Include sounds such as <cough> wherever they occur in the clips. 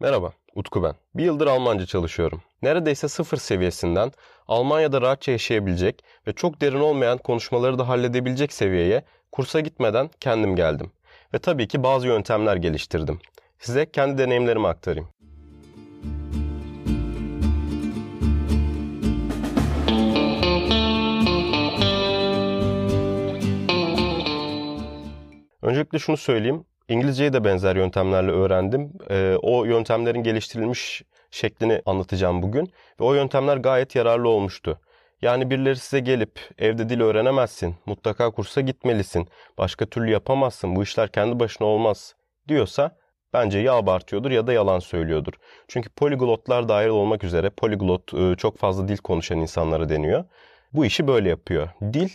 Merhaba, Utku ben. Bir yıldır Almanca çalışıyorum. Neredeyse sıfır seviyesinden Almanya'da rahatça yaşayabilecek ve çok derin olmayan konuşmaları da halledebilecek seviyeye kursa gitmeden kendim geldim. Ve tabii ki bazı yöntemler geliştirdim. Size kendi deneyimlerimi aktarayım. Öncelikle şunu söyleyeyim. İngilizceyi de benzer yöntemlerle öğrendim. Ee, o yöntemlerin geliştirilmiş şeklini anlatacağım bugün. Ve o yöntemler gayet yararlı olmuştu. Yani birileri size gelip evde dil öğrenemezsin, mutlaka kursa gitmelisin, başka türlü yapamazsın, bu işler kendi başına olmaz diyorsa bence ya abartıyordur ya da yalan söylüyordur. Çünkü poliglotlar dahil olmak üzere poliglot e, çok fazla dil konuşan insanlara deniyor. Bu işi böyle yapıyor. Dil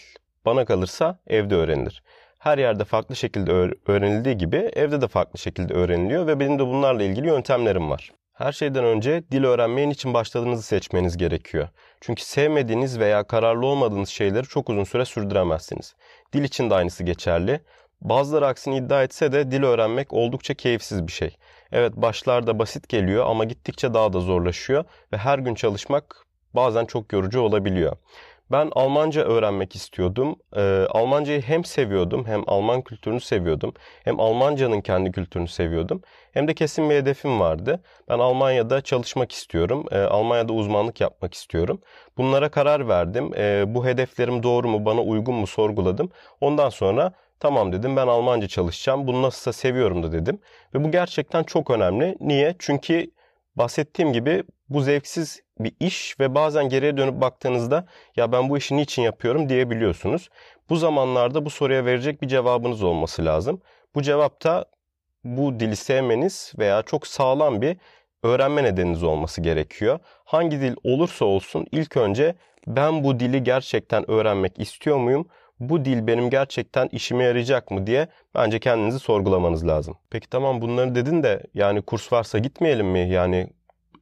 bana kalırsa evde öğrenilir her yerde farklı şekilde öğrenildiği gibi evde de farklı şekilde öğreniliyor ve benim de bunlarla ilgili yöntemlerim var. Her şeyden önce dil öğrenmeyin için başladığınızı seçmeniz gerekiyor. Çünkü sevmediğiniz veya kararlı olmadığınız şeyleri çok uzun süre sürdüremezsiniz. Dil için de aynısı geçerli. Bazıları aksini iddia etse de dil öğrenmek oldukça keyifsiz bir şey. Evet başlarda basit geliyor ama gittikçe daha da zorlaşıyor ve her gün çalışmak bazen çok yorucu olabiliyor. Ben Almanca öğrenmek istiyordum. Ee, Almancayı hem seviyordum hem Alman kültürünü seviyordum. Hem Almancanın kendi kültürünü seviyordum. Hem de kesin bir hedefim vardı. Ben Almanya'da çalışmak istiyorum. Ee, Almanya'da uzmanlık yapmak istiyorum. Bunlara karar verdim. Ee, bu hedeflerim doğru mu, bana uygun mu sorguladım. Ondan sonra tamam dedim ben Almanca çalışacağım. Bunu nasılsa seviyorum da dedim. Ve bu gerçekten çok önemli. Niye? Çünkü bahsettiğim gibi bu zevksiz bir iş ve bazen geriye dönüp baktığınızda ya ben bu işi niçin yapıyorum diyebiliyorsunuz. Bu zamanlarda bu soruya verecek bir cevabınız olması lazım. Bu cevap da bu dili sevmeniz veya çok sağlam bir öğrenme nedeniniz olması gerekiyor. Hangi dil olursa olsun ilk önce ben bu dili gerçekten öğrenmek istiyor muyum? Bu dil benim gerçekten işime yarayacak mı diye bence kendinizi sorgulamanız lazım. Peki tamam bunları dedin de yani kurs varsa gitmeyelim mi? Yani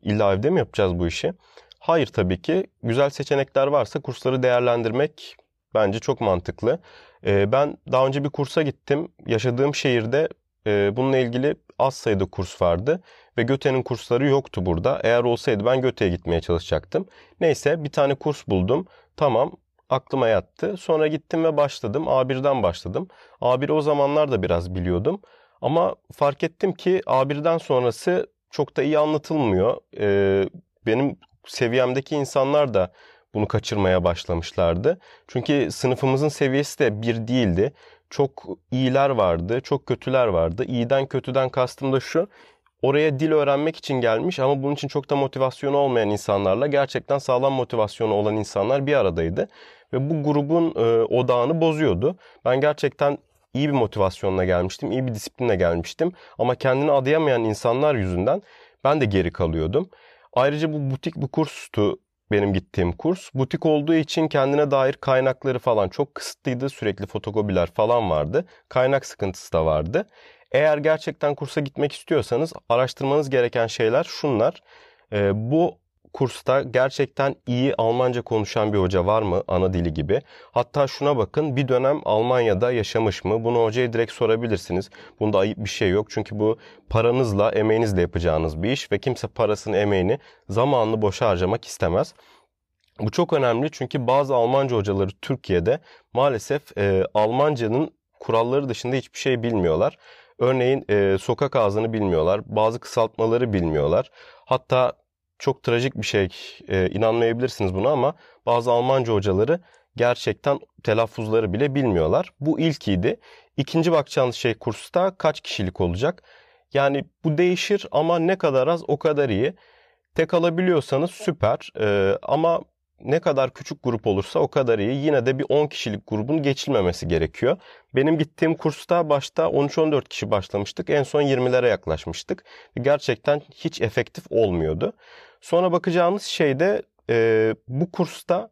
illa evde mi yapacağız bu işi? Hayır tabii ki. Güzel seçenekler varsa kursları değerlendirmek bence çok mantıklı. Ee, ben daha önce bir kursa gittim. Yaşadığım şehirde e, bununla ilgili az sayıda kurs vardı. Ve Göte'nin kursları yoktu burada. Eğer olsaydı ben Göte'ye gitmeye çalışacaktım. Neyse bir tane kurs buldum. Tamam aklıma yattı. Sonra gittim ve başladım. A1'den başladım. A1 o zamanlar da biraz biliyordum. Ama fark ettim ki A1'den sonrası çok da iyi anlatılmıyor. Ee, benim seviyemdeki insanlar da bunu kaçırmaya başlamışlardı. Çünkü sınıfımızın seviyesi de bir değildi. Çok iyiler vardı, çok kötüler vardı. İyiden kötüden kastım da şu. Oraya dil öğrenmek için gelmiş ama bunun için çok da motivasyonu olmayan insanlarla gerçekten sağlam motivasyonu olan insanlar bir aradaydı. Ve bu grubun e, odağını bozuyordu. Ben gerçekten iyi bir motivasyonla gelmiştim, iyi bir disiplinle gelmiştim. Ama kendini adayamayan insanlar yüzünden ben de geri kalıyordum. Ayrıca bu butik bu kurstu benim gittiğim kurs. Butik olduğu için kendine dair kaynakları falan çok kısıtlıydı. Sürekli fotokopiler falan vardı. Kaynak sıkıntısı da vardı. Eğer gerçekten kursa gitmek istiyorsanız araştırmanız gereken şeyler şunlar. Ee, bu kursta gerçekten iyi Almanca konuşan bir hoca var mı ana dili gibi? Hatta şuna bakın bir dönem Almanya'da yaşamış mı? Bunu hocaya direkt sorabilirsiniz. Bunda ayıp bir şey yok. Çünkü bu paranızla, emeğinizle yapacağınız bir iş ve kimse parasını, emeğini, zamanını boşa harcamak istemez. Bu çok önemli çünkü bazı Almanca hocaları Türkiye'de maalesef e, Almanca'nın kuralları dışında hiçbir şey bilmiyorlar. Örneğin e, sokak ağzını bilmiyorlar, bazı kısaltmaları bilmiyorlar. Hatta çok trajik bir şey. E, inanmayabilirsiniz buna ama bazı Almanca hocaları gerçekten telaffuzları bile bilmiyorlar. Bu ilkiydi. İkinci bakacağınız şey kursta kaç kişilik olacak? Yani bu değişir ama ne kadar az o kadar iyi. Tek alabiliyorsanız süper ee, ama ne kadar küçük grup olursa o kadar iyi. Yine de bir 10 kişilik grubun geçilmemesi gerekiyor. Benim gittiğim kursta başta 13-14 kişi başlamıştık. En son 20'lere yaklaşmıştık. Gerçekten hiç efektif olmuyordu. Sonra bakacağımız şey de e, bu kursta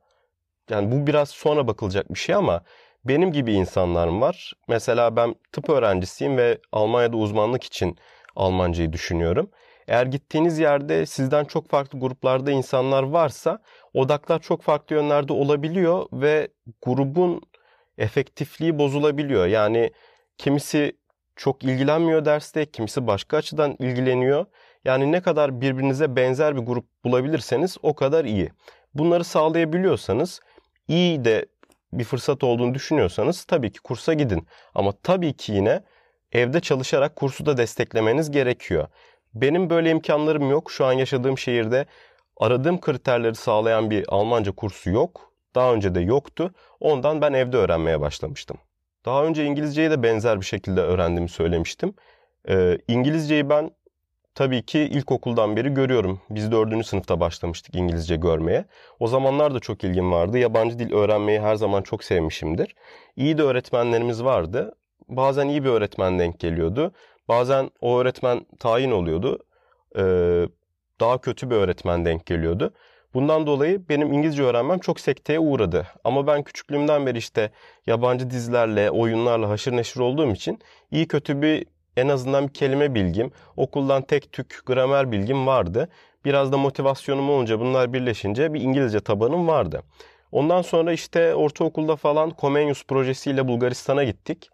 yani bu biraz sonra bakılacak bir şey ama benim gibi insanlarım var. Mesela ben tıp öğrencisiyim ve Almanya'da uzmanlık için Almancayı düşünüyorum. Eğer gittiğiniz yerde sizden çok farklı gruplarda insanlar varsa odaklar çok farklı yönlerde olabiliyor ve grubun efektifliği bozulabiliyor. Yani kimisi çok ilgilenmiyor derste, kimisi başka açıdan ilgileniyor. Yani ne kadar birbirinize benzer bir grup bulabilirseniz o kadar iyi. Bunları sağlayabiliyorsanız iyi de bir fırsat olduğunu düşünüyorsanız tabii ki kursa gidin. Ama tabii ki yine evde çalışarak kursu da desteklemeniz gerekiyor. Benim böyle imkanlarım yok. Şu an yaşadığım şehirde aradığım kriterleri sağlayan bir Almanca kursu yok. Daha önce de yoktu. Ondan ben evde öğrenmeye başlamıştım. Daha önce İngilizceyi de benzer bir şekilde öğrendiğimi söylemiştim. Ee, İngilizceyi ben tabii ki ilkokuldan beri görüyorum. Biz dördüncü sınıfta başlamıştık İngilizce görmeye. O zamanlar da çok ilgim vardı. Yabancı dil öğrenmeyi her zaman çok sevmişimdir. İyi de öğretmenlerimiz vardı. Bazen iyi bir öğretmen denk geliyordu. Bazen o öğretmen tayin oluyordu. Ee, daha kötü bir öğretmen denk geliyordu. Bundan dolayı benim İngilizce öğrenmem çok sekteye uğradı. Ama ben küçüklüğümden beri işte yabancı dizilerle, oyunlarla haşır neşir olduğum için iyi kötü bir en azından bir kelime bilgim, okuldan tek tük gramer bilgim vardı. Biraz da motivasyonum olunca bunlar birleşince bir İngilizce tabanım vardı. Ondan sonra işte ortaokulda falan Comenius projesiyle Bulgaristan'a gittik.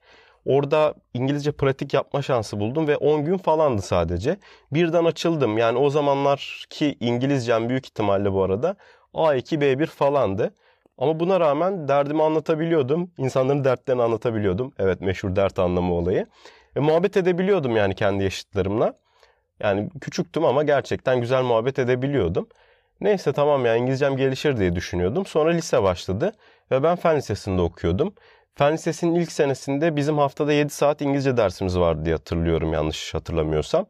Orada İngilizce pratik yapma şansı buldum ve 10 gün falandı sadece. Birden açıldım. Yani o zamanlar ki İngilizcem büyük ihtimalle bu arada A2, B1 falandı. Ama buna rağmen derdimi anlatabiliyordum. İnsanların dertlerini anlatabiliyordum. Evet meşhur dert anlamı olayı. Ve muhabbet edebiliyordum yani kendi yaşıtlarımla. Yani küçüktüm ama gerçekten güzel muhabbet edebiliyordum. Neyse tamam ya İngilizcem gelişir diye düşünüyordum. Sonra lise başladı ve ben fen lisesinde okuyordum. Fen Lisesi'nin ilk senesinde bizim haftada 7 saat İngilizce dersimiz vardı diye hatırlıyorum yanlış hatırlamıyorsam.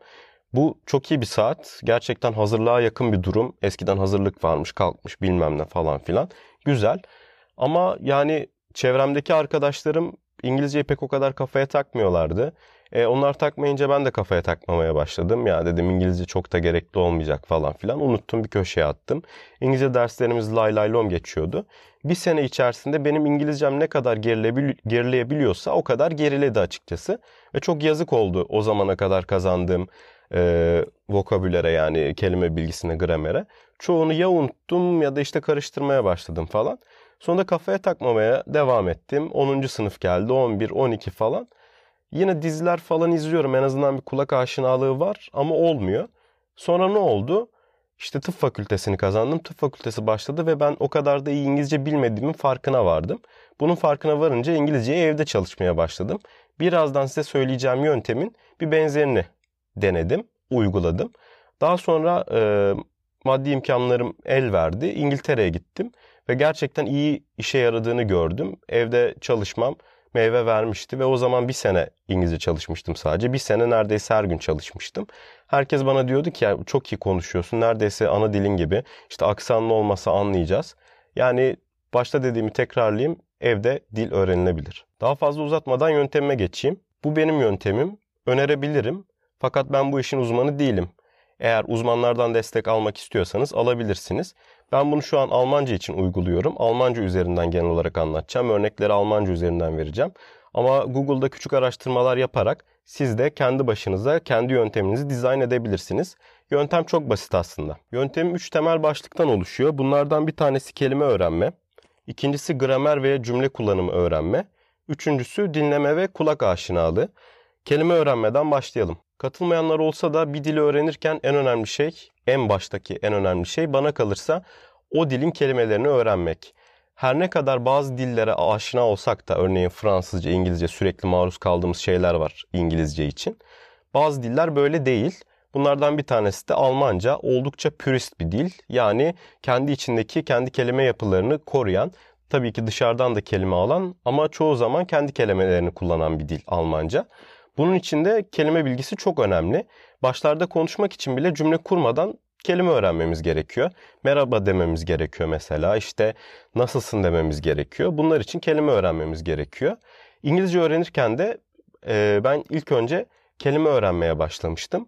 Bu çok iyi bir saat. Gerçekten hazırlığa yakın bir durum. Eskiden hazırlık varmış, kalkmış bilmem ne falan filan. Güzel. Ama yani çevremdeki arkadaşlarım İngilizceyi pek o kadar kafaya takmıyorlardı. E, onlar takmayınca ben de kafaya takmamaya başladım. Ya dedim İngilizce çok da gerekli olmayacak falan filan. Unuttum bir köşeye attım. İngilizce derslerimiz lay lay lom geçiyordu. Bir sene içerisinde benim İngilizcem ne kadar gerileyebiliyorsa o kadar geriledi açıkçası. Ve çok yazık oldu o zamana kadar kazandığım e, vokabülere yani kelime bilgisine, gramere. Çoğunu ya unuttum ya da işte karıştırmaya başladım falan. Sonra kafaya takmamaya devam ettim. 10. sınıf geldi, 11, 12 falan. Yine diziler falan izliyorum. En azından bir kulak aşinalığı var ama olmuyor. Sonra ne oldu? İşte tıp fakültesini kazandım. Tıp fakültesi başladı ve ben o kadar da iyi İngilizce bilmediğimin farkına vardım. Bunun farkına varınca İngilizceyi evde çalışmaya başladım. Birazdan size söyleyeceğim yöntemin bir benzerini denedim, uyguladım. Daha sonra e, maddi imkanlarım el verdi. İngiltere'ye gittim ve gerçekten iyi işe yaradığını gördüm. Evde çalışmam meyve vermişti ve o zaman bir sene İngilizce çalışmıştım sadece. Bir sene neredeyse her gün çalışmıştım. Herkes bana diyordu ki ya çok iyi konuşuyorsun. Neredeyse ana dilin gibi. İşte aksanlı olmasa anlayacağız. Yani başta dediğimi tekrarlayayım. Evde dil öğrenilebilir. Daha fazla uzatmadan yöntemime geçeyim. Bu benim yöntemim. Önerebilirim. Fakat ben bu işin uzmanı değilim. Eğer uzmanlardan destek almak istiyorsanız alabilirsiniz. Ben bunu şu an Almanca için uyguluyorum. Almanca üzerinden genel olarak anlatacağım. Örnekleri Almanca üzerinden vereceğim. Ama Google'da küçük araştırmalar yaparak siz de kendi başınıza kendi yönteminizi dizayn edebilirsiniz. Yöntem çok basit aslında. Yöntemim 3 temel başlıktan oluşuyor. Bunlardan bir tanesi kelime öğrenme. İkincisi gramer veya cümle kullanımı öğrenme. Üçüncüsü dinleme ve kulak aşinalığı. Kelime öğrenmeden başlayalım. Katılmayanlar olsa da bir dili öğrenirken en önemli şey, en baştaki en önemli şey bana kalırsa o dilin kelimelerini öğrenmek. Her ne kadar bazı dillere aşina olsak da örneğin Fransızca, İngilizce sürekli maruz kaldığımız şeyler var İngilizce için. Bazı diller böyle değil. Bunlardan bir tanesi de Almanca oldukça pürist bir dil. Yani kendi içindeki kendi kelime yapılarını koruyan, tabii ki dışarıdan da kelime alan ama çoğu zaman kendi kelimelerini kullanan bir dil Almanca. Bunun için de kelime bilgisi çok önemli. Başlarda konuşmak için bile cümle kurmadan kelime öğrenmemiz gerekiyor. Merhaba dememiz gerekiyor mesela. İşte nasılsın dememiz gerekiyor. Bunlar için kelime öğrenmemiz gerekiyor. İngilizce öğrenirken de e, ben ilk önce kelime öğrenmeye başlamıştım.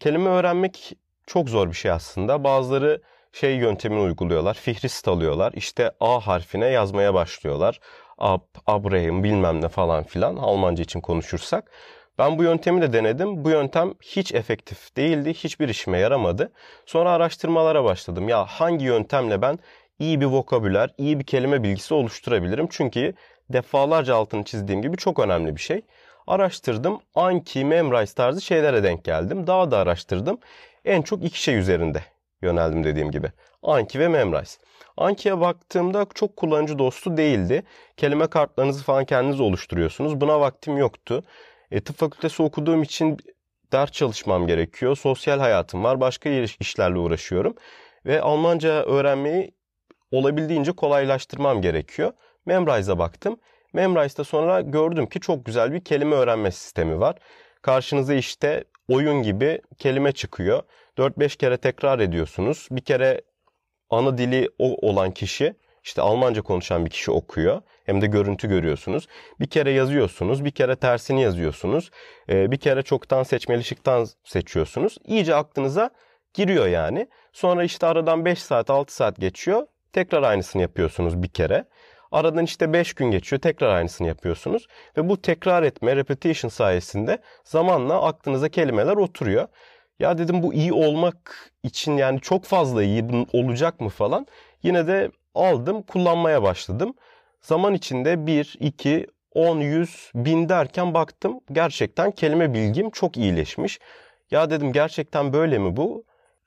Kelime öğrenmek çok zor bir şey aslında. Bazıları şey yöntemini uyguluyorlar. Fihrist alıyorlar. İşte A harfine yazmaya başlıyorlar. Ab, Abraham bilmem ne falan filan Almanca için konuşursak. Ben bu yöntemi de denedim. Bu yöntem hiç efektif değildi. Hiçbir işime yaramadı. Sonra araştırmalara başladım. Ya hangi yöntemle ben iyi bir vokabüler, iyi bir kelime bilgisi oluşturabilirim? Çünkü defalarca altını çizdiğim gibi çok önemli bir şey. Araştırdım. Anki, Memrise tarzı şeylere denk geldim. Daha da araştırdım. en çok iki şey üzerinde yöneldim dediğim gibi. Anki ve Memrise. Anki'ye baktığımda çok kullanıcı dostu değildi. Kelime kartlarınızı falan kendiniz oluşturuyorsunuz. Buna vaktim yoktu. E, tıp fakültesi okuduğum için ders çalışmam gerekiyor. Sosyal hayatım var. Başka işlerle uğraşıyorum. Ve Almanca öğrenmeyi olabildiğince kolaylaştırmam gerekiyor. Memrise'a baktım. Memrise'da sonra gördüm ki çok güzel bir kelime öğrenme sistemi var. Karşınıza işte oyun gibi kelime çıkıyor. 4-5 kere tekrar ediyorsunuz. Bir kere ana dili olan kişi işte Almanca konuşan bir kişi okuyor. Hem de görüntü görüyorsunuz. Bir kere yazıyorsunuz, bir kere tersini yazıyorsunuz. Ee, bir kere çoktan seçmeli şıktan seçiyorsunuz. İyice aklınıza giriyor yani. Sonra işte aradan 5 saat 6 saat geçiyor. Tekrar aynısını yapıyorsunuz bir kere. Aradan işte 5 gün geçiyor. Tekrar aynısını yapıyorsunuz. Ve bu tekrar etme, repetition sayesinde zamanla aklınıza kelimeler oturuyor. Ya dedim bu iyi olmak için yani çok fazla iyi olacak mı falan. Yine de aldım, kullanmaya başladım. Zaman içinde 1, 2, 10, 100, 1000 derken baktım gerçekten kelime bilgim çok iyileşmiş. Ya dedim gerçekten böyle mi bu?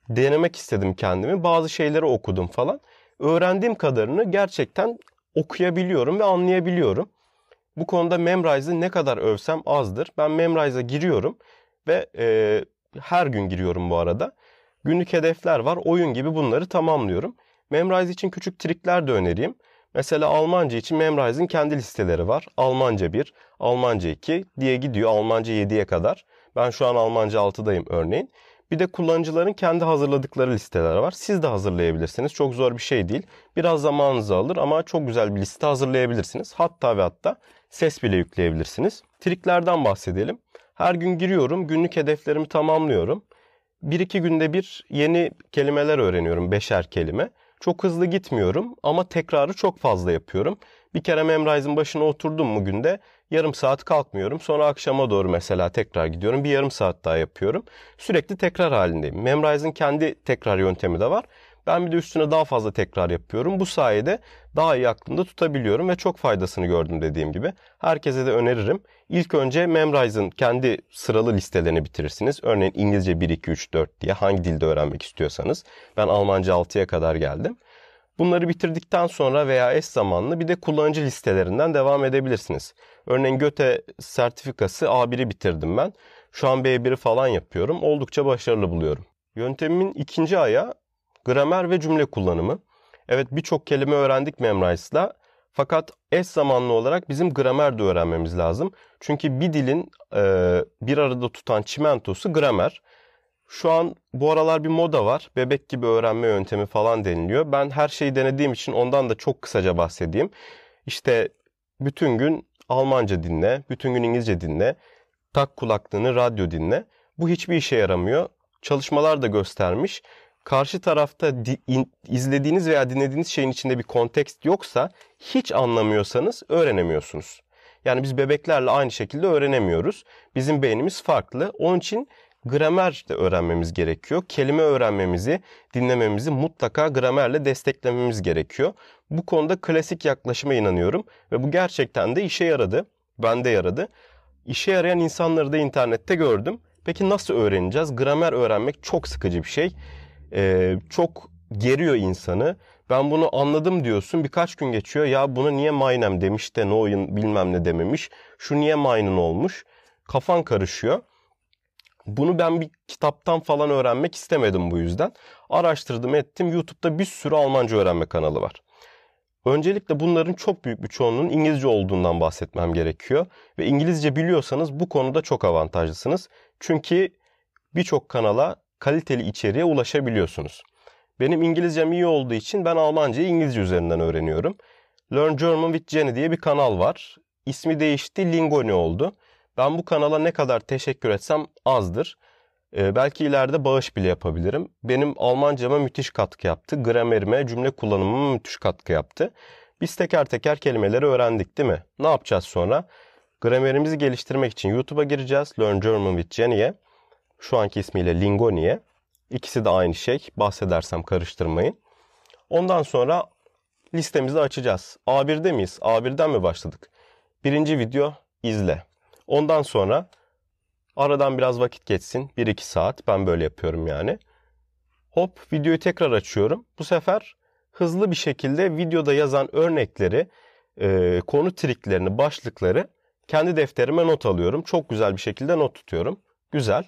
Denemek istedim kendimi. Bazı şeyleri okudum falan. Öğrendiğim kadarını gerçekten okuyabiliyorum ve anlayabiliyorum. Bu konuda Memrise'ı ne kadar övsem azdır. Ben Memrise'a giriyorum ve e, her gün giriyorum bu arada. Günlük hedefler var. Oyun gibi bunları tamamlıyorum. Memrise için küçük trikler de önereyim. Mesela Almanca için Memrise'in kendi listeleri var. Almanca 1, Almanca 2 diye gidiyor Almanca 7'ye kadar. Ben şu an Almanca 6'dayım örneğin. Bir de kullanıcıların kendi hazırladıkları listeler var. Siz de hazırlayabilirsiniz. Çok zor bir şey değil. Biraz zamanınızı alır ama çok güzel bir liste hazırlayabilirsiniz. Hatta ve hatta ses bile yükleyebilirsiniz. Triklerden bahsedelim. Her gün giriyorum, günlük hedeflerimi tamamlıyorum. Bir iki günde bir yeni kelimeler öğreniyorum, beşer kelime. Çok hızlı gitmiyorum ama tekrarı çok fazla yapıyorum. Bir kere Memrise'ın başına oturdum mu günde yarım saat kalkmıyorum. Sonra akşama doğru mesela tekrar gidiyorum. Bir yarım saat daha yapıyorum. Sürekli tekrar halindeyim. Memrise'ın kendi tekrar yöntemi de var. Ben bir de üstüne daha fazla tekrar yapıyorum. Bu sayede daha iyi aklımda tutabiliyorum ve çok faydasını gördüm dediğim gibi. Herkese de öneririm. İlk önce Memrise'ın kendi sıralı listelerini bitirirsiniz. Örneğin İngilizce 1, 2, 3, 4 diye hangi dilde öğrenmek istiyorsanız. Ben Almanca 6'ya kadar geldim. Bunları bitirdikten sonra veya eş zamanlı bir de kullanıcı listelerinden devam edebilirsiniz. Örneğin Göte sertifikası A1'i bitirdim ben. Şu an B1'i falan yapıyorum. Oldukça başarılı buluyorum. Yöntemimin ikinci ayağı gramer ve cümle kullanımı. Evet birçok kelime öğrendik Memrise'la. Fakat eş zamanlı olarak bizim gramer de öğrenmemiz lazım. Çünkü bir dilin e, bir arada tutan çimentosu gramer. Şu an bu aralar bir moda var. Bebek gibi öğrenme yöntemi falan deniliyor. Ben her şeyi denediğim için ondan da çok kısaca bahsedeyim. İşte bütün gün Almanca dinle, bütün gün İngilizce dinle, tak kulaklığını, radyo dinle. Bu hiçbir işe yaramıyor. Çalışmalar da göstermiş karşı tarafta di, in, izlediğiniz veya dinlediğiniz şeyin içinde bir kontekst yoksa hiç anlamıyorsanız öğrenemiyorsunuz. Yani biz bebeklerle aynı şekilde öğrenemiyoruz. Bizim beynimiz farklı. Onun için gramer de öğrenmemiz gerekiyor. Kelime öğrenmemizi, dinlememizi mutlaka gramerle desteklememiz gerekiyor. Bu konuda klasik yaklaşıma inanıyorum ve bu gerçekten de işe yaradı. Bende yaradı. İşe yarayan insanları da internette gördüm. Peki nasıl öğreneceğiz? Gramer öğrenmek çok sıkıcı bir şey e, çok geriyor insanı. Ben bunu anladım diyorsun birkaç gün geçiyor. Ya bunu niye maynem demiş de no oyun bilmem ne dememiş. Şu niye mayının olmuş. Kafan karışıyor. Bunu ben bir kitaptan falan öğrenmek istemedim bu yüzden. Araştırdım ettim. YouTube'da bir sürü Almanca öğrenme kanalı var. Öncelikle bunların çok büyük bir çoğunluğun İngilizce olduğundan bahsetmem gerekiyor. Ve İngilizce biliyorsanız bu konuda çok avantajlısınız. Çünkü birçok kanala kaliteli içeriğe ulaşabiliyorsunuz. Benim İngilizcem iyi olduğu için ben Almancayı İngilizce üzerinden öğreniyorum. Learn German with Jenny diye bir kanal var. İsmi değişti, Lingoni oldu. Ben bu kanala ne kadar teşekkür etsem azdır. Ee, belki ileride bağış bile yapabilirim. Benim Almancama müthiş katkı yaptı. Gramerime, cümle kullanımıma müthiş katkı yaptı. Biz teker teker kelimeleri öğrendik değil mi? Ne yapacağız sonra? Gramerimizi geliştirmek için YouTube'a gireceğiz. Learn German with Jenny'e şu anki ismiyle Lingoni'ye. İkisi de aynı şey. Bahsedersem karıştırmayın. Ondan sonra listemizi açacağız. A1'de miyiz? A1'den mi başladık? Birinci video izle. Ondan sonra Aradan biraz vakit geçsin. 1-2 saat. Ben böyle yapıyorum yani. Hop videoyu tekrar açıyorum. Bu sefer hızlı bir şekilde videoda yazan örnekleri, e, konu triklerini, başlıkları kendi defterime not alıyorum. Çok güzel bir şekilde not tutuyorum. Güzel.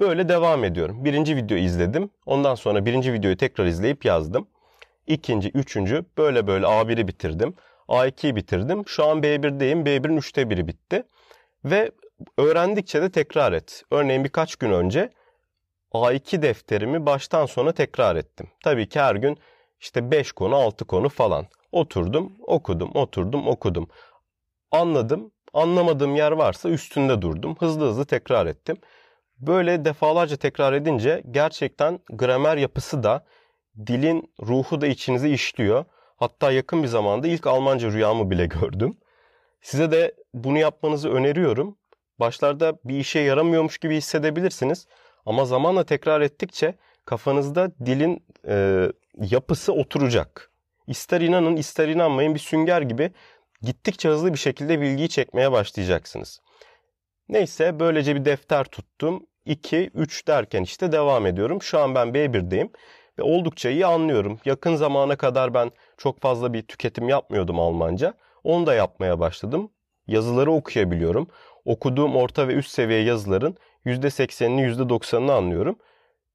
Böyle devam ediyorum. Birinci videoyu izledim. Ondan sonra birinci videoyu tekrar izleyip yazdım. İkinci, üçüncü böyle böyle A1'i bitirdim. A2'yi bitirdim. Şu an B1'deyim. B1'in üçte biri bitti. Ve öğrendikçe de tekrar et. Örneğin birkaç gün önce A2 defterimi baştan sona tekrar ettim. Tabii ki her gün işte 5 konu, 6 konu falan. Oturdum, okudum, oturdum, okudum. Anladım. Anlamadığım yer varsa üstünde durdum. Hızlı hızlı tekrar ettim. Böyle defalarca tekrar edince gerçekten gramer yapısı da dilin ruhu da içinize işliyor. Hatta yakın bir zamanda ilk Almanca rüyamı bile <laughs> gördüm. Size de bunu yapmanızı öneriyorum. Başlarda bir işe yaramıyormuş gibi hissedebilirsiniz. Ama zamanla tekrar ettikçe kafanızda dilin e, yapısı oturacak. İster inanın ister inanmayın bir sünger gibi gittikçe hızlı bir şekilde bilgiyi çekmeye başlayacaksınız. Neyse böylece bir defter tuttum. 2, 3 derken işte devam ediyorum. Şu an ben B1'deyim ve oldukça iyi anlıyorum. Yakın zamana kadar ben çok fazla bir tüketim yapmıyordum Almanca. Onu da yapmaya başladım. Yazıları okuyabiliyorum. Okuduğum orta ve üst seviye yazıların %80'ini %90'ını anlıyorum.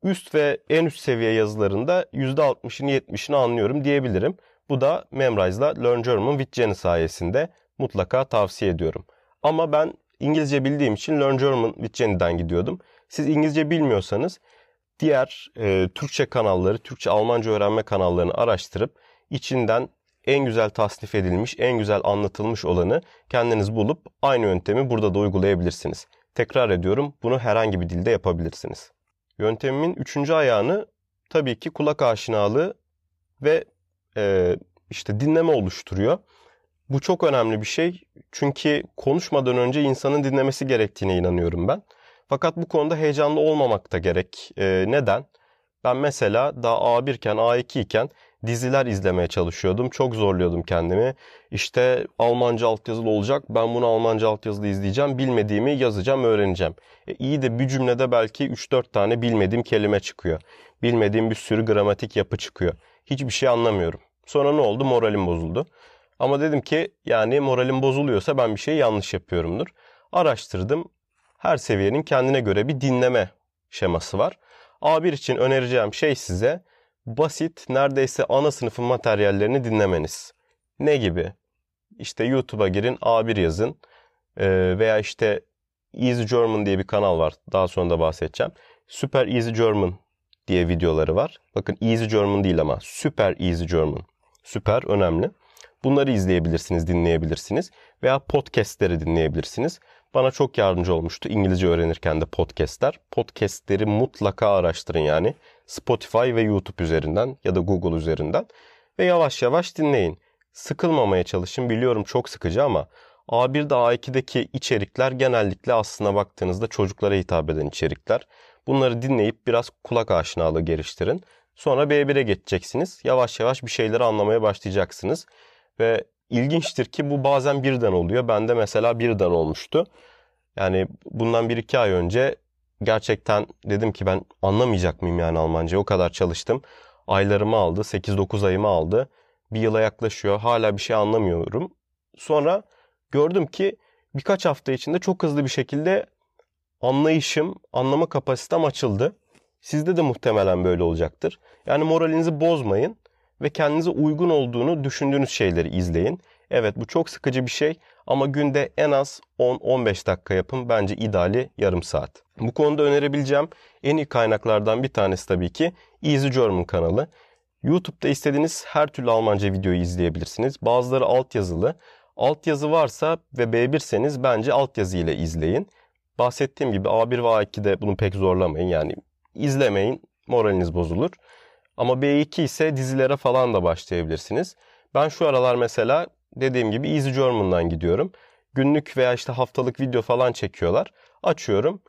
Üst ve en üst seviye yazılarında %60'ını 70'ini anlıyorum diyebilirim. Bu da Memrise'la Learn German with Jenny sayesinde mutlaka tavsiye ediyorum. Ama ben İngilizce bildiğim için Learn German with Jenny'den gidiyordum. Siz İngilizce bilmiyorsanız diğer e, Türkçe kanalları, Türkçe Almanca öğrenme kanallarını araştırıp içinden en güzel tasnif edilmiş, en güzel anlatılmış olanı kendiniz bulup aynı yöntemi burada da uygulayabilirsiniz. Tekrar ediyorum bunu herhangi bir dilde yapabilirsiniz. Yöntemimin üçüncü ayağını tabii ki kulak aşinalığı ve e, işte dinleme oluşturuyor. Bu çok önemli bir şey çünkü konuşmadan önce insanın dinlemesi gerektiğine inanıyorum ben. Fakat bu konuda heyecanlı olmamak da gerek. E, neden? Ben mesela daha A1 iken A2 iken diziler izlemeye çalışıyordum. Çok zorluyordum kendimi. İşte Almanca altyazılı olacak. Ben bunu Almanca altyazılı izleyeceğim. Bilmediğimi yazacağım, öğreneceğim. E, iyi de bir cümlede belki 3-4 tane bilmediğim kelime çıkıyor. Bilmediğim bir sürü gramatik yapı çıkıyor. Hiçbir şey anlamıyorum. Sonra ne oldu? Moralim bozuldu. Ama dedim ki yani moralim bozuluyorsa ben bir şey yanlış yapıyorumdur. Araştırdım. Her seviyenin kendine göre bir dinleme şeması var. A1 için önereceğim şey size basit, neredeyse ana sınıfın materyallerini dinlemeniz. Ne gibi? İşte YouTube'a girin, A1 yazın ee, veya işte Easy German diye bir kanal var. Daha sonra da bahsedeceğim. Super Easy German diye videoları var. Bakın Easy German değil ama Super Easy German. Süper önemli. Bunları izleyebilirsiniz, dinleyebilirsiniz veya podcastleri dinleyebilirsiniz. Bana çok yardımcı olmuştu İngilizce öğrenirken de podcastler. Podcastleri mutlaka araştırın yani. Spotify ve YouTube üzerinden ya da Google üzerinden ve yavaş yavaş dinleyin. Sıkılmamaya çalışın. Biliyorum çok sıkıcı ama A1'de A2'deki içerikler genellikle aslına baktığınızda çocuklara hitap eden içerikler. Bunları dinleyip biraz kulak aşinalığı geliştirin. Sonra B1'e geçeceksiniz. Yavaş yavaş bir şeyleri anlamaya başlayacaksınız. Ve ilginçtir ki bu bazen birden oluyor. Bende mesela birden olmuştu. Yani bundan bir iki ay önce gerçekten dedim ki ben anlamayacak mıyım yani Almanca? O kadar çalıştım. Aylarımı aldı. 8-9 ayımı aldı. Bir yıla yaklaşıyor. Hala bir şey anlamıyorum. Sonra gördüm ki birkaç hafta içinde çok hızlı bir şekilde anlayışım, anlama kapasitem açıldı. Sizde de muhtemelen böyle olacaktır. Yani moralinizi bozmayın ve kendinize uygun olduğunu düşündüğünüz şeyleri izleyin. Evet bu çok sıkıcı bir şey ama günde en az 10-15 dakika yapın. Bence ideali yarım saat. Bu konuda önerebileceğim en iyi kaynaklardan bir tanesi tabii ki Easy German kanalı. YouTube'da istediğiniz her türlü Almanca videoyu izleyebilirsiniz. Bazıları altyazılı. Altyazı varsa ve B1'seniz bence altyazı ile izleyin. Bahsettiğim gibi A1 ve A2'de bunu pek zorlamayın. Yani izlemeyin moraliniz bozulur. Ama B2 ise dizilere falan da başlayabilirsiniz. Ben şu aralar mesela dediğim gibi Easy German'dan gidiyorum. Günlük veya işte haftalık video falan çekiyorlar. Açıyorum.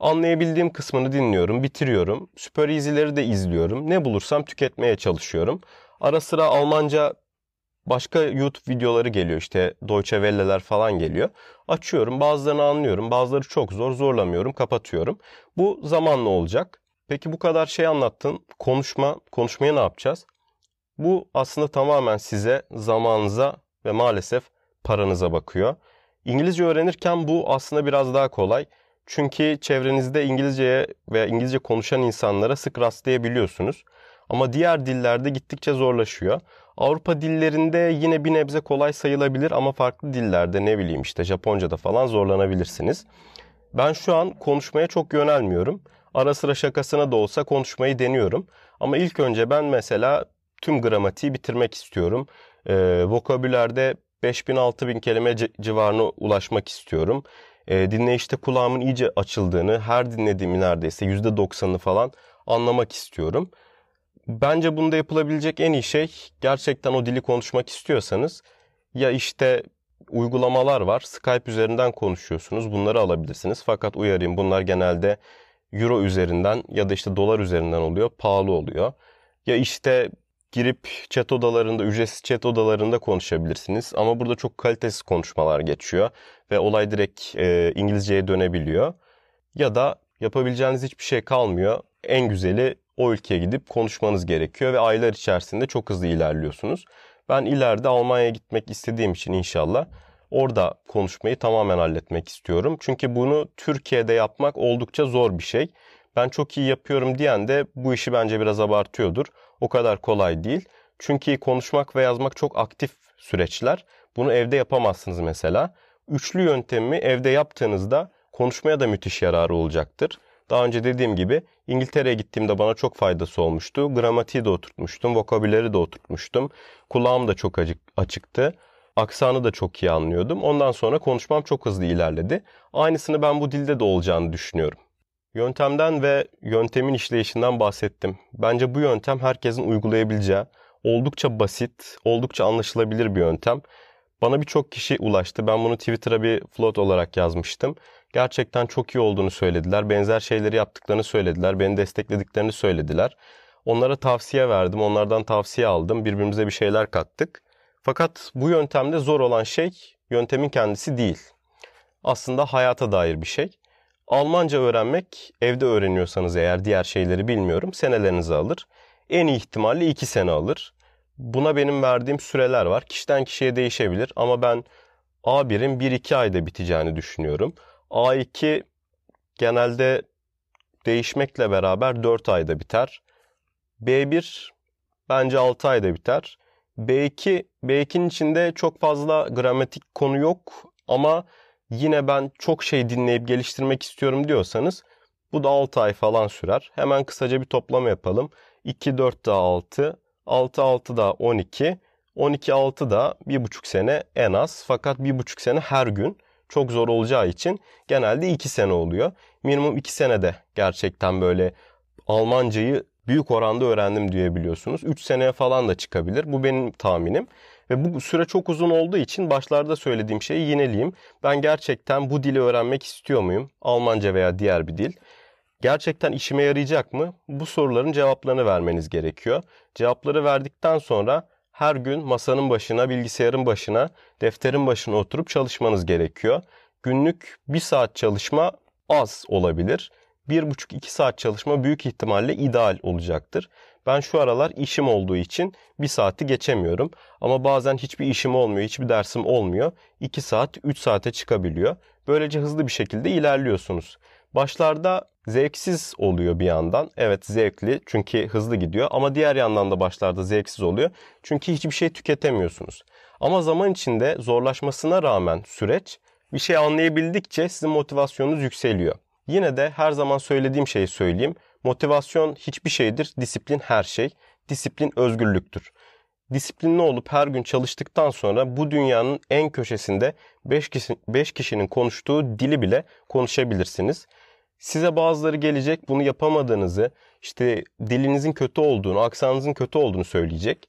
Anlayabildiğim kısmını dinliyorum, bitiriyorum. Süper Easy'leri de izliyorum. Ne bulursam tüketmeye çalışıyorum. Ara sıra Almanca başka YouTube videoları geliyor işte Deutsche Welle'ler falan geliyor. Açıyorum bazılarını anlıyorum bazıları çok zor zorlamıyorum kapatıyorum. Bu zamanla olacak. Peki bu kadar şey anlattın konuşma konuşmaya ne yapacağız? Bu aslında tamamen size zamanınıza ve maalesef paranıza bakıyor. İngilizce öğrenirken bu aslında biraz daha kolay. Çünkü çevrenizde İngilizceye veya İngilizce konuşan insanlara sık rastlayabiliyorsunuz. Ama diğer dillerde gittikçe zorlaşıyor. Avrupa dillerinde yine bir nebze kolay sayılabilir ama farklı dillerde ne bileyim işte Japonca'da falan zorlanabilirsiniz. Ben şu an konuşmaya çok yönelmiyorum. Ara sıra şakasına da olsa konuşmayı deniyorum. Ama ilk önce ben mesela tüm gramatiği bitirmek istiyorum. Ee, vokabülerde 5000-6000 kelime civarına ulaşmak istiyorum. Ee, dinleyişte kulağımın iyice açıldığını, her dinlediğimi neredeyse %90'ını falan anlamak istiyorum. Bence bunda yapılabilecek en iyi şey gerçekten o dili konuşmak istiyorsanız ya işte uygulamalar var. Skype üzerinden konuşuyorsunuz. Bunları alabilirsiniz. Fakat uyarayım bunlar genelde euro üzerinden ya da işte dolar üzerinden oluyor. Pahalı oluyor. Ya işte girip chat odalarında, ücretsiz chat odalarında konuşabilirsiniz. Ama burada çok kalitesiz konuşmalar geçiyor ve olay direkt e, İngilizceye dönebiliyor. Ya da yapabileceğiniz hiçbir şey kalmıyor. En güzeli o ülkeye gidip konuşmanız gerekiyor ve aylar içerisinde çok hızlı ilerliyorsunuz. Ben ileride Almanya'ya gitmek istediğim için inşallah orada konuşmayı tamamen halletmek istiyorum. Çünkü bunu Türkiye'de yapmak oldukça zor bir şey. Ben çok iyi yapıyorum diyen de bu işi bence biraz abartıyordur. O kadar kolay değil. Çünkü konuşmak ve yazmak çok aktif süreçler. Bunu evde yapamazsınız mesela. Üçlü yöntemi evde yaptığınızda konuşmaya da müthiş yararı olacaktır. Daha önce dediğim gibi İngiltere'ye gittiğimde bana çok faydası olmuştu. Gramatiği de oturtmuştum, vokabüleri de oturtmuştum. Kulağım da çok acık, açıktı. Aksanı da çok iyi anlıyordum. Ondan sonra konuşmam çok hızlı ilerledi. Aynısını ben bu dilde de olacağını düşünüyorum. Yöntemden ve yöntemin işleyişinden bahsettim. Bence bu yöntem herkesin uygulayabileceği, oldukça basit, oldukça anlaşılabilir bir yöntem. Bana birçok kişi ulaştı. Ben bunu Twitter'a bir float olarak yazmıştım. Gerçekten çok iyi olduğunu söylediler. Benzer şeyleri yaptıklarını söylediler. Beni desteklediklerini söylediler. Onlara tavsiye verdim. Onlardan tavsiye aldım. Birbirimize bir şeyler kattık. Fakat bu yöntemde zor olan şey yöntemin kendisi değil. Aslında hayata dair bir şey. Almanca öğrenmek evde öğreniyorsanız eğer diğer şeyleri bilmiyorum senelerinizi alır. En iyi ihtimalle 2 sene alır. Buna benim verdiğim süreler var. Kişiden kişiye değişebilir ama ben A1'in 1-2 ayda biteceğini düşünüyorum. A2 genelde değişmekle beraber 4 ayda biter. B1 bence 6 ayda biter. B2, B2'nin içinde çok fazla gramatik konu yok ama yine ben çok şey dinleyip geliştirmek istiyorum diyorsanız bu da 6 ay falan sürer. Hemen kısaca bir toplama yapalım. 2, 4 daha 6, 6, 6 daha 12, 12, 6 da 1,5 sene en az. Fakat 1,5 sene her gün çok zor olacağı için genelde 2 sene oluyor. Minimum 2 senede gerçekten böyle Almancayı büyük oranda öğrendim diyebiliyorsunuz. 3 seneye falan da çıkabilir. Bu benim tahminim. Ve bu süre çok uzun olduğu için başlarda söylediğim şeyi yineleyeyim. Ben gerçekten bu dili öğrenmek istiyor muyum? Almanca veya diğer bir dil. Gerçekten işime yarayacak mı? Bu soruların cevaplarını vermeniz gerekiyor. Cevapları verdikten sonra her gün masanın başına, bilgisayarın başına, defterin başına oturup çalışmanız gerekiyor. Günlük bir saat çalışma az olabilir. Bir buçuk iki saat çalışma büyük ihtimalle ideal olacaktır. Ben şu aralar işim olduğu için bir saati geçemiyorum. Ama bazen hiçbir işim olmuyor, hiçbir dersim olmuyor. 2 saat, 3 saate çıkabiliyor. Böylece hızlı bir şekilde ilerliyorsunuz. Başlarda zevksiz oluyor bir yandan. Evet zevkli çünkü hızlı gidiyor ama diğer yandan da başlarda zevksiz oluyor. Çünkü hiçbir şey tüketemiyorsunuz. Ama zaman içinde zorlaşmasına rağmen süreç bir şey anlayabildikçe sizin motivasyonunuz yükseliyor. Yine de her zaman söylediğim şeyi söyleyeyim. Motivasyon hiçbir şeydir, disiplin her şey. Disiplin özgürlüktür. Disiplinli olup her gün çalıştıktan sonra bu dünyanın en köşesinde 5 kişi, 5 kişinin konuştuğu dili bile konuşabilirsiniz. Size bazıları gelecek bunu yapamadığınızı, işte dilinizin kötü olduğunu, aksanınızın kötü olduğunu söyleyecek.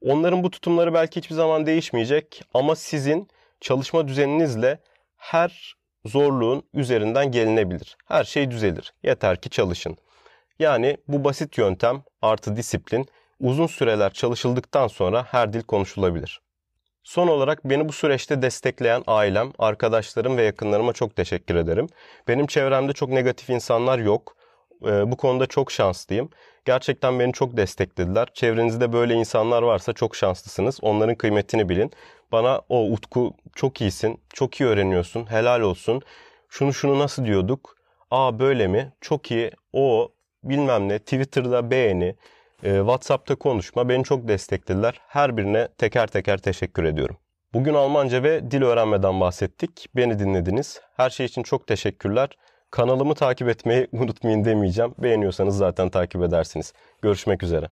Onların bu tutumları belki hiçbir zaman değişmeyecek ama sizin çalışma düzeninizle her zorluğun üzerinden gelinebilir. Her şey düzelir. Yeter ki çalışın. Yani bu basit yöntem artı disiplin uzun süreler çalışıldıktan sonra her dil konuşulabilir. Son olarak beni bu süreçte destekleyen ailem, arkadaşlarım ve yakınlarıma çok teşekkür ederim. Benim çevremde çok negatif insanlar yok. Ee, bu konuda çok şanslıyım. Gerçekten beni çok desteklediler. Çevrenizde böyle insanlar varsa çok şanslısınız. Onların kıymetini bilin. Bana o Utku çok iyisin, çok iyi öğreniyorsun, helal olsun. Şunu şunu nasıl diyorduk? Aa böyle mi? Çok iyi. O bilmem ne. Twitter'da beğeni, e, WhatsApp'ta konuşma beni çok desteklediler. Her birine teker teker teşekkür ediyorum. Bugün Almanca ve dil öğrenmeden bahsettik. Beni dinlediniz. Her şey için çok teşekkürler. Kanalımı takip etmeyi unutmayın demeyeceğim. Beğeniyorsanız zaten takip edersiniz. Görüşmek üzere.